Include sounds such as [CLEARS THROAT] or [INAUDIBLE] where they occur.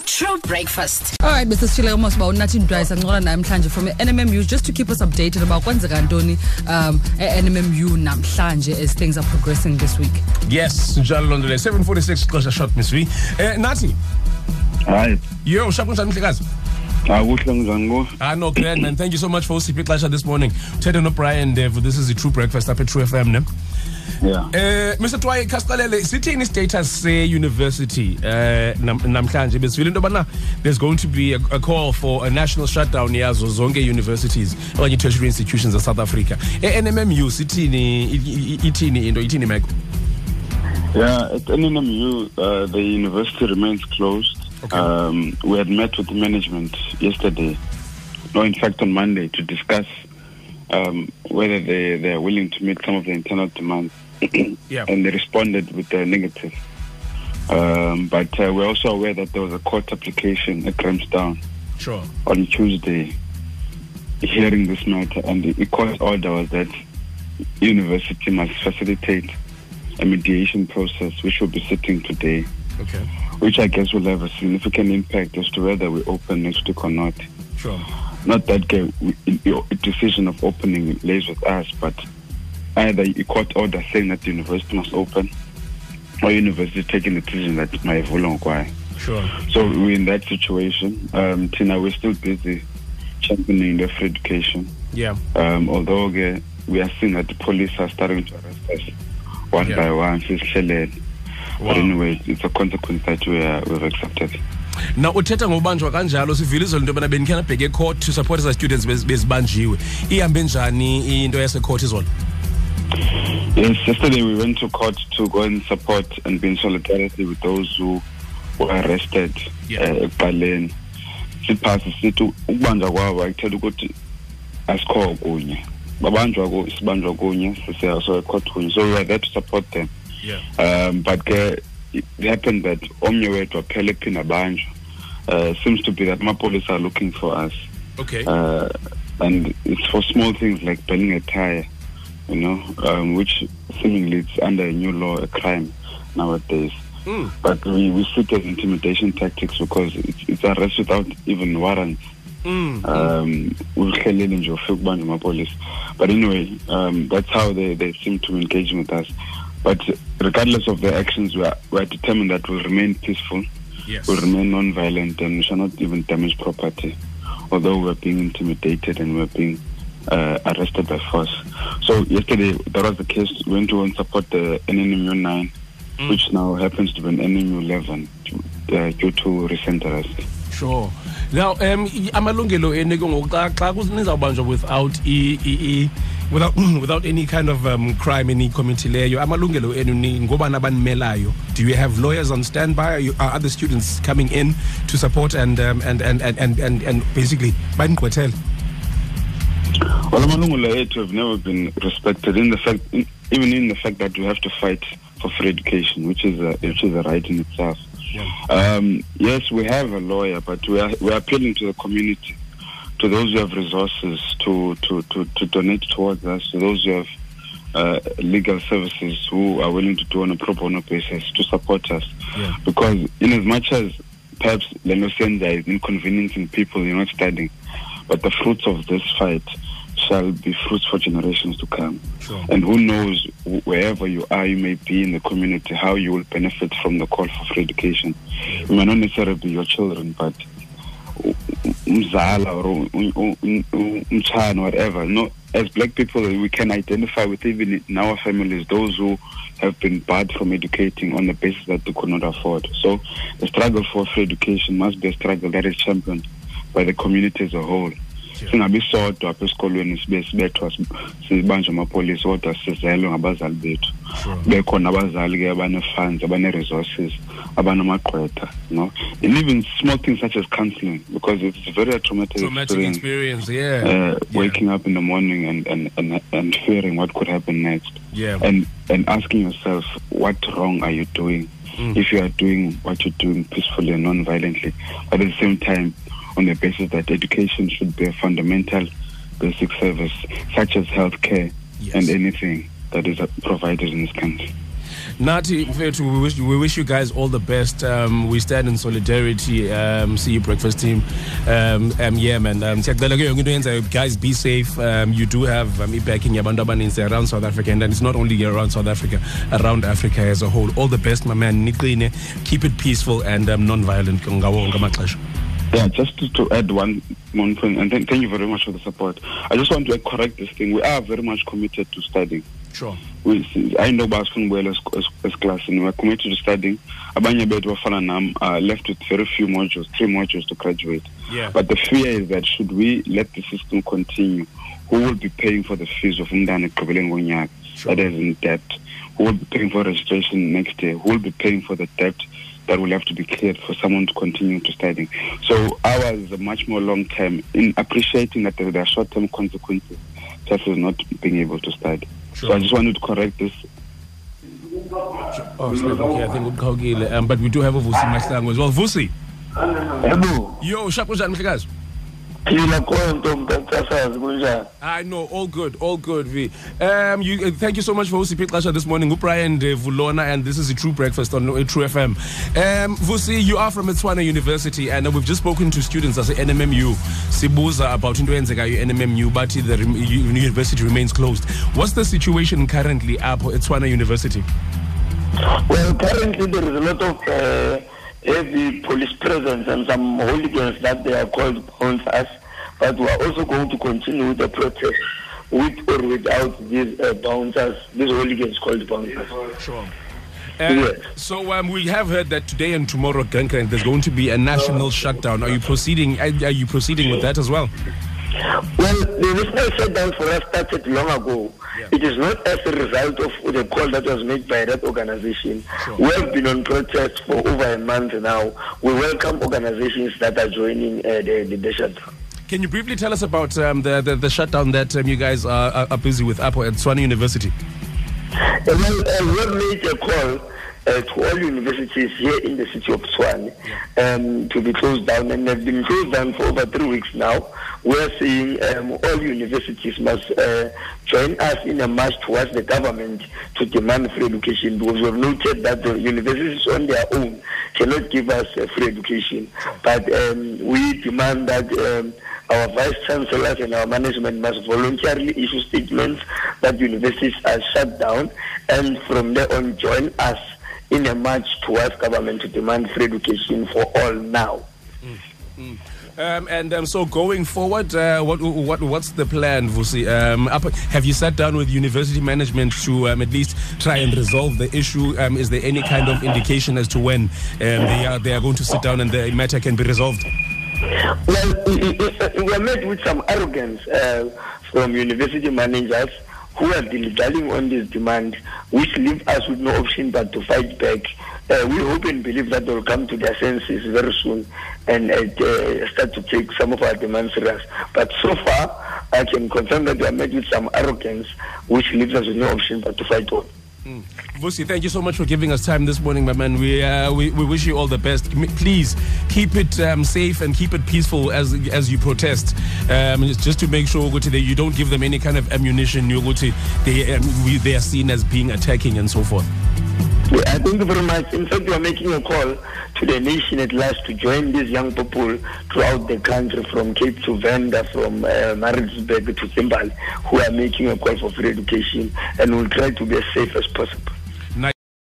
True breakfast. All right, Mr. Sile almost about nathi ndwayisa ncola namhlanje from NMMU just to keep us updated about kwenzeka ntoni um e-NMMU namhlanje as things are progressing this week. Yes, njalo lonto le 746 xesha short Miss V. Eh nathi hayi yo shakunjani mhlekazi? Akuhle njani Ah no grand man. Thank you so much for usiphi ixesha this morning. Uthethe no Brian Dev. This is the True Breakfast up at True FM ne. yeah Eh Mr Twayi khasiqalele sithini status se university eh nam- namhlanje besivile into bana there's going to be a, a call for a national shutdown yazo zonke universities okanye tertiary institutions of South Africa. Eh NMMU sithini ithini into ithini meko? yeah at NMMU uh, the university remains closed Okay. um, we had met with management yesterday no in fact on Monday to discuss um, whether they, they are willing to meet some of the internal demands [CLEARS THROAT] Yeah. and they responded with a negative um, but uh, we're also aware that there was a court application at Grahamstown Sure. on Tuesday hearing this matter, and the court order was that university must facilitate a mediation process, which will be sitting today, Okay. Which I guess will have a significant impact as to whether we open next week or not. Sure. Not that the decision of opening lays with us, but either a court order saying that the university must open, or university taking the decision that my volunteer. Sure. So we're in that situation. Um, Tina, we're still busy championing the free education. Yeah. Um, although uh, we are seeing that the police are starting to arrest us one Yeah. by one. Wow. But anyway, it's a consequence that we are, we've accepted. na uthetha ngobanjwa kanjalo sivile izolo into yobana bendikhe nabheke court to support eza students bez- bezibanjiwe ihambe njani into yasecourt izolo Yes, yesterday we went to court to go and support and be in solidarity with those who were arrested Yeah. uh, ekuqaleni. Siphasi sithi ukubanjwa kwabo ayikuthela ukuthi asikho kunye. Babanjwa sibanjwa kunye so kunye. So we were there to support them. Yeah. Um but ke it happened that omnye wethu waphela ephinda abanjwa. Uh seems to be that amapolice are looking for us. okay uh, and it's for small things like burning a tire, you know, um, which seemingly it's under a new law, a crime nowadays. Mm. But we, we see it as intimidation tactics because it's, it's arrest without even warrants. Mm. Um. But anyway, um, that's how they, they seem to engage with us. But regardless of their actions, we are, we are determined that we'll remain peaceful yes will remain non-violent and we shall not even damage property, although we're being intimidated and we're being uh, arrested by force. So yesterday, that was the case. We went to and support the NMMU 9, Mm. which now happens to be an NMMU 11 uh, due to recent arrest. sure now um amalungelo enu ke ngoku xa xa nizawubanjwa without i, i, i without [CLEARS THROAT] without any kind of um, crime eniyicommithileyo amalungelo enu ni ngobani abanimelayo do you have lawyers on standby? Are, you, are other students coming in to support and um, and, and, and, and, and, and basically baninigqwethele Well, amalungelo ethu have never been respected in the fact, in, even in the fact that we have to fight for free education, which is a, which is a right in itself. Um, yes, we have a lawyer, but we are we are appealing to the community, to those who have resources to to to, to donate towards us, to those who have uh, legal services who are willing to do on a pro bono basis to support us. Yeah. Because in as much as perhaps Lenosenza is inconveniencing people, you're not studying, but the fruits of this fight shall be fruits for generations to come. Sure. And who knows, wherever you are, you may be in the community, how you will benefit from the call for free education. It may not necessarily be your children, but umzala or um, um, um, u- u- u- u- umchana, whatever. No, as black people, we can identify with even in our families those who have been barred from educating on the basis that they could not afford. So the struggle for free education must be a struggle that is championed by the community as a whole. Singabi sodwa apha esikolweni sibe sibethwa sibanjwe amapolisa kodwa sizelwe ngabazali bethu. Bekhona abazali ke abane-funds abane-resources abanamagqwetha no and even small things such as counseling because it's a very traumatic, traumatic experience. experience yeah. Uh, Yeah. waking up in the morning and, and, and, and fearing what could happen next. Yeah. And and asking yourself what wrong are you doing? Mm. if you are doing what you're doing peacefully and non-violently but at the same time on the basis that education should be a fundamental basic service such as healthcare Yes. and anything that is provided in this country Nathi, we wish, we wish you guys all the best. Um, we stand in solidarity. Um, see you, breakfast team. Um, um, yeah, man. Um, siyacela ke yonke into yenzayo. guys, be safe. Um, you do have um, backing around South Africa, and it's not only around South Africa, around Africa as a whole. All the best, my man. Keep it peaceful and um, wonke amaxesha. Yeah, just to, to add one one thing, and then, thank you very much for the support. I just want to correct this thing. We are very much committed to studying. Sure. We, I know basifuna as, as, as class and we're committed to studying. Abanye bethu bafana nam are left with very few modules, three modules to graduate. Yeah. But the fear is that should we let the system continue, who will be paying for the fees of ekugqibeleni ngonyaka Sure. that is in debt? Who will be paying for registration next year? Who will be paying for the debt that will have to be cleared for someone to continue to studying? So ours is a much more long term in appreciating that there are short term consequences such as not being able to study. So I just wanted to correct this Oh, snap. Okay, I think uqhawukile. Um, but we do have a Vusi Mahlangu as well. Vusi, yebo yo, sharp kunjani mhlekazi? Phila khona ntombi kunjani I know, all good, all good, V. Um, you, uh, thank you so much for hosting Pixasha this morning. Brian uh, Vulona, and this is a True Breakfast on uh, True FM. Um, Vusi, you are from eTshwane University, and uh, we've just spoken to students as NMMU. Sibuza about into NMMU, but the u- university remains closed. What's the situation currently at eTshwane University? well currently there is a lot of uh, heavy police presence and some hooligans that they are called bouncers but we are also going to continue with the protest with or without these uh, bouncers these hooligans called bouncers Sure. Yes. So um, we have heard that today and tomorrow, Gankan, there's going to be a national shutdown. Are you proceeding? Are you proceeding with that as well? Well, the national shutdown for us started long ago. Yeah. It is not as a result of the call that was made by that organization. Sure. We have been on protest for over a month now. We welcome organizations that are joining uh, the, the, the shutdown. Can you briefly tell us about um, the, the the shutdown that um, you guys are, are, busy with up at Tshwane University? Uh, well, uh, we have made a call uh, to all universities here in the city of Tshwane um, to be closed down, and they've been closed down for over three weeks now. We are seeing um, all universities must uh, join us in a march towards the government to demand free education because we have noted that the universities on their own cannot give us uh, free education. But um, we demand that. Um, our vice chancellors and our management must voluntarily issue statements that universities are shut down and from there on join us in a march towards government to demand free education for all now. Um, and um, so going forward, uh, what what what's the plan, Vusi? Um, up, have you sat down with university management to um, at least try and resolve the issue? Um, is there any kind of indication as to when um, they are they are going to sit down and the matter can be resolved? Well, we- we we are met with some arrogance uh, from university managers who are dilly-dallying on this demand, which leave us with no option but to fight back. Uh, we hope and believe that they'll come to their senses very soon and uh, start to take some of our demands serious. But so far, I can confirm that they are met with some arrogance, which leaves us with no option but to fight on. Vusi, thank you so much for giving us time this morning, my man. We uh, we, we wish you all the best. Please keep it um, safe and keep it peaceful as as you protest. Um, just- to make sure that you don't give them any kind of ammunition. You Guti, they um, we, they are seen as being attacking and so forth. I thank you very much. In fact, we are making a call to the nation at large to join these young people throughout the country, from Cape to Venda, from uh, Maritzburg to Zimbabwe, who are making a call for free education and will try to be as safe as possible.